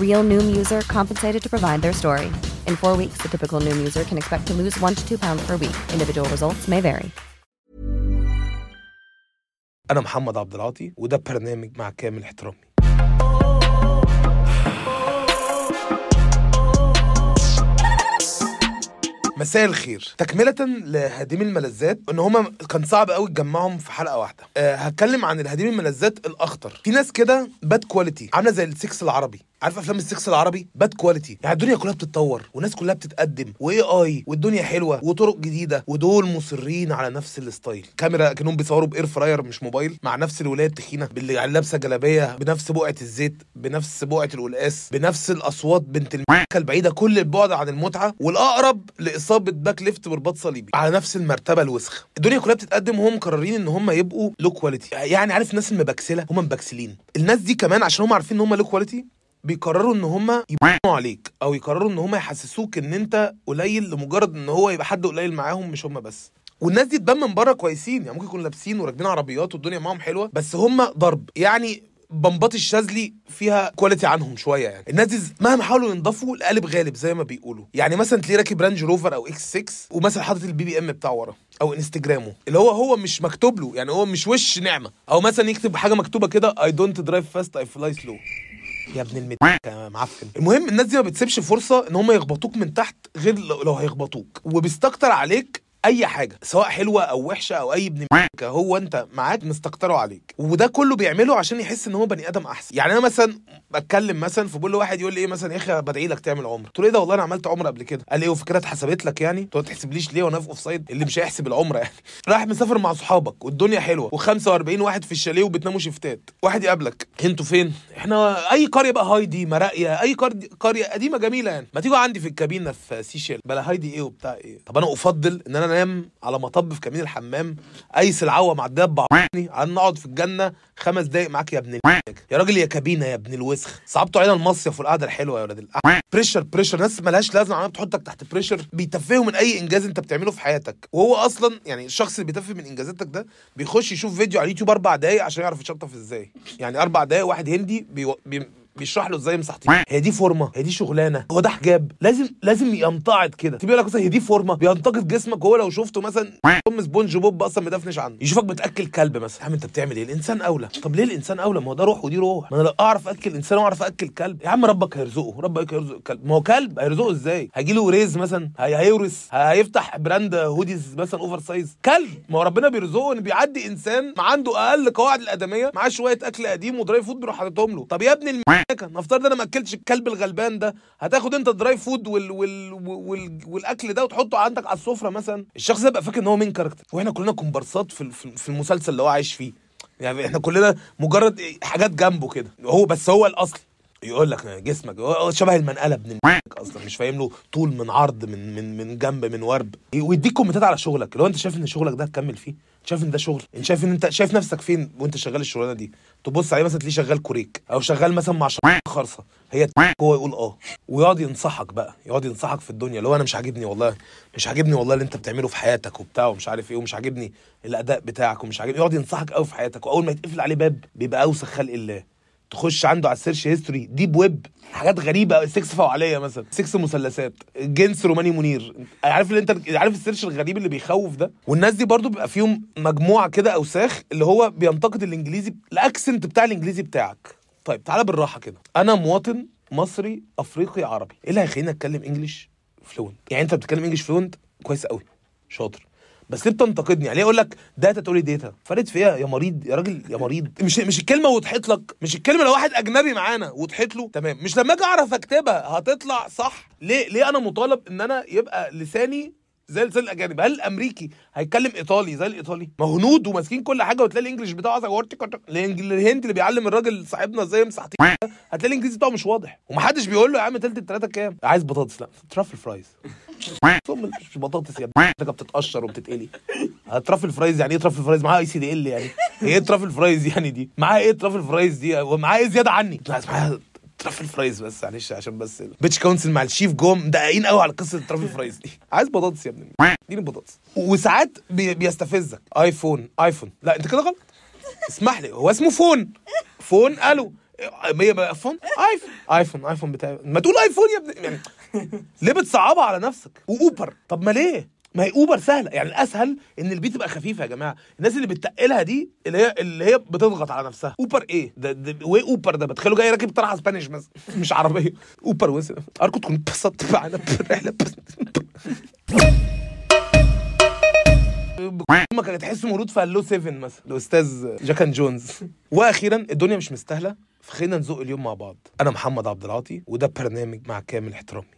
Real Noom user compensated to provide their story. In four weeks, the typical Noom user can expect to lose one to two pounds per week. Individual results may vary. أنا محمد عبد العاطي وده برنامج مع كامل احترامي مساء الخير تكملة لهديم الملذات إن هما كان صعب قوي تجمعهم في حلقة واحدة أه هتكلم عن الهديم الملذات الأخطر في ناس كده bad quality عاملة زي ال sex العربي عارف أفلام ال sex العربي؟ bad quality يعني الدنيا كلها بتتطور والناس كلها بتتقدم و AI والدنيا حلوة وطرق جديدة ودول مصرين على نفس ال style. كاميرا كانهم بيصوروا ب air fryer مش موبايل مع نفس الولاية التخينة باللي لابسة جلابية بنفس بقعة الزيت بنفس بقعة القلقاس بنفس الأصوات بنت المكه البعيدة كل البعد عن المتعة والأقرب لإصابة back left برباط صليبي. على نفس المرتبة الوسخه الدنيا كلها بتتقدم وهم مقررين إن هم يبقوا low quality يعني عارف الناس المبكسلة؟ هم مبكسلين. الناس دي كمان عشان هم عارفين إن هم low quality بيقرروا إن هم يبقوا عليك أو يقرروا إن هم يحسسوك إن أنت قليل لمجرد إن هو يبقى حد قليل معاهم مش هم بس. والناس دي تبان من بره كويسين يعني ممكن يكونوا لابسين وراكبين عربيات والدنيا معاهم حلوة بس هم ضرب. يعني بمبات الشاذلي فيها كواليتي عنهم شوية يعني. الناس دي مهما حاولوا ينضفوا القالب غالب زي ما بيقولوا. يعني مثلا تلاقيه راكب رانج روفر أو X6 ومثلا حاطط ال BBM بتاعه ورا أو انستجرامه اللي هو هو مش مكتوب له يعني هو مش وش نعمة. أو مثلا يكتب حاجة مكتوبة كده I don't drive fast I fly slow يا ابن المت معفن. المهم الناس دي ما بتسيبش فرصة إن هم يخبطوك من تحت غير لو هيخبطوك. وبيستكتر عليك أي حاجة سواء حلوة أو وحشة أو أي ابن هو أنت معاك مستكتره عليك. وده كله بيعمله عشان يحس إن هو بني آدم أحسن. يعني أنا مثلا بتكلم مثلا فبقول له واحد يقول لي إيه مثلا يا أخي بدعي لك تعمل عمرة. قلت له إيه ده والله أنا عملت عمرة قبل كده؟ قال لي وفكرة اتحسبت لك يعني؟ قلت ما تحسبليش ليه وأنا في offside اللي مش هيحسب العمرة يعني. رايح مسافر مع صحابك والدنيا حلوة و45 واحد في الشاليه وبتناموا شيفتات واحد يقابلك أنتوا فين؟ إحنا أي قرية بقى هايدي مراقية أي قرية قديمة جميلة يعني. ما تيجوا عندي في الكابينة في سيشيل بلا هايدي إيه وبتاع إيه؟ طب أنا أفضل إن أنا انام على مطب في كابين الحمام ايس العوة مع الدب عن نقعد في الجنة خمس دقايق معاك يا ابن يا راجل يا كابينة يا ابن الوسخ. صعبتوا علينا المصيف والقعدة الحلوة يا ولاد pressure pressure ناس ملهاش لازمة عمالة بتحطك تحت pressure بيتفهوا من أي إنجاز أنت بتعمله في حياتك. وهو أصلا يعني الشخص اللي بيتفه من إنجازاتك ده بيخش يشوف فيديو على اليوتيوب أربع دقايق عشان يعرف يشطف إزاي. يعني أربع دقايق واحد هندي بي... بي... بيشرح له إزاي مسحتين هي دي فورمة هي دي شغلانة. هو ده حجاب. لازم لازم ينتعض كده. تبقى لك مثلا هي دي فورمة. بينتقد جسمك وهو لو شفته مثلا أم سبونج بوب أصلا مدفنش عنه. يشوفك بتأكل كلب مثلا. يا عم أنت بتعمل إيه؟ الإنسان أولى. طب ليه الإنسان أولى؟ ما هو ده روح ودي روح. ما أنا لو أعرف أكل إنسان وأعرف أكل كلب. يا عم ربك هيرزقه. ربك هيرزق الكلب ما هو كلب هيرزقه إزاي؟ هيجي له raise مثلا هي هيورث هيفتح brand hoodies مثلا oversize. كلب. ما هو ربنا بيرزقه إن بيعدي إنسان عنده أقل قواعد الأدمية معاه شوية أكل قديم و dry food بيروح حاططهم له. طب يا ابن المكه نفترض أنا ما أكلتش الكلب الغلبان ده هتاخد أنت ال dry food وال وال وال والأكل ده وتحطه عندك على السفرة مثلا؟ الشخص ده يبقى فاكر إن هو main character وإحنا كلنا كومبارسات في في المسلسل اللي هو عايش فيه. يعني إحنا كلنا مجرد حاجات جنبه كده. هو بس هو الأصل. يقول لك جسمك شبه المنقله ابن أصلا مش فاهم له طول من عرض من من من جنب من ورب. ويديك كومنتات على شغلك لو انت شايف ان شغلك ده هتكمل فيه شايف ان ده شغل انت شايف ان انت شايف نفسك فين وانت شغال الشغلانة دي تبص عليه مثلا تلاقيه شغال كوريك أو شغال مثلا مع شخص خرصة هي هو يقول آه. ويقعد ينصحك بقى يقعد ينصحك في الدنيا اللي هو أنا مش عاجبني والله مش عاجبني والله اللي انت بتعمله في حياتك وبتاع ومش عارف إيه ومش عاجبني الأداء بتاعك ومش عاجبني يقعد ينصحك قوي في حياتك وأول ما يتقفل عليه باب بيبقى أوسخ خلق الله. تخش عنده على ال search history deep web حاجات غريبة سكس فوعليه مثلا سكس مثلثات جنس روماني منير. عارف اللي أنت عارف ال search الغريب اللي بيخوف ده؟ والناس دي برضو بيبقى فيهم مجموعة كده اوساخ اللي هو بينتقد الإنجليزي ال accent بتاع الإنجليزي بتاعك. طيب تعالى بالراحة كده. أنا مواطن مصري أفريقي عربي. إيه اللي هيخليني أتكلم English fluent يعني أنت بتتكلم English fluent كويس قوي شاطر. بس ليه بتنتقدني يعني أقول لك data تقول لي data. فرقت فيها يا مريض يا راجل يا مريض. مش مش الكلمة وضحت لك. مش الكلمة لو واحد أجنبي معانا وضحت له. تمام. مش لما أجي أعرف أكتبها هتطلع صح. ليه ليه أنا مطالب إن أنا يبقى لساني زي لسان الأجانب. هل الامريكي هيتكلم إيطالي زي الإيطالي؟ ما هنود وماسكين كل حاجة وتلاقي ال English بتاعه الهند اللي بيعلم الراجل صاحبنا إزاي يمسح هتلاقي الإنجليزي بتاعه مش واضح. ومحدش بيقول له يا عم تلت التلاتة كام؟ عايز بطاطس. لا truffle fries. ثم مش بطاطس يا ابني بتتقشر وبتتقلي. truffle fries يعني إيه truffle fries؟ معاها ICDL يعني. إيه truffle fries يعني دي؟ معاها إيه truffle fries دي؟ ومعاها إيه زيادة عني؟ معاها truffle fries بس معلش عشان بس بيتش كونسل مع الشيف جوم مدققين قوي على قصة ال truffle fries دي. عايز بطاطس يا ابني. اديني بطاطس. وساعات بي بيستفزك. آيفون آيفون. لا انت كده غلط. اسمح لي هو اسمه فون. فون ألو. مية بقى فون؟ آيفون. آيفون آيفون بتاعي. ما تقول آيفون يا ابني. يعني ليه بتصعبها على نفسك. وأوبر. طب ما ليه؟ ما هي أوبر سهلة. يعني الأسهل إن البي تبقى خفيفه يا جماعة. الناس اللي بتتقلها دي اللي هي اللي هي بتضغط على نفسها. أوبر إيه؟ ده, ده وإيه أوبر ده؟ بتخيله جاي راكب طرحة اسبانيش مثلا مش عربية. أوبر وس ارجو تكون اتبسطت معانا بالرحله ما كانت تحس مولود في هلو 7 مثلا. الأستاذ جاكان جونز. وأخيرا الدنيا مش مستاهلة فخلينا نزق اليوم مع بعض. أنا محمد عبد العاطي وده برنامج مع كامل احترامي.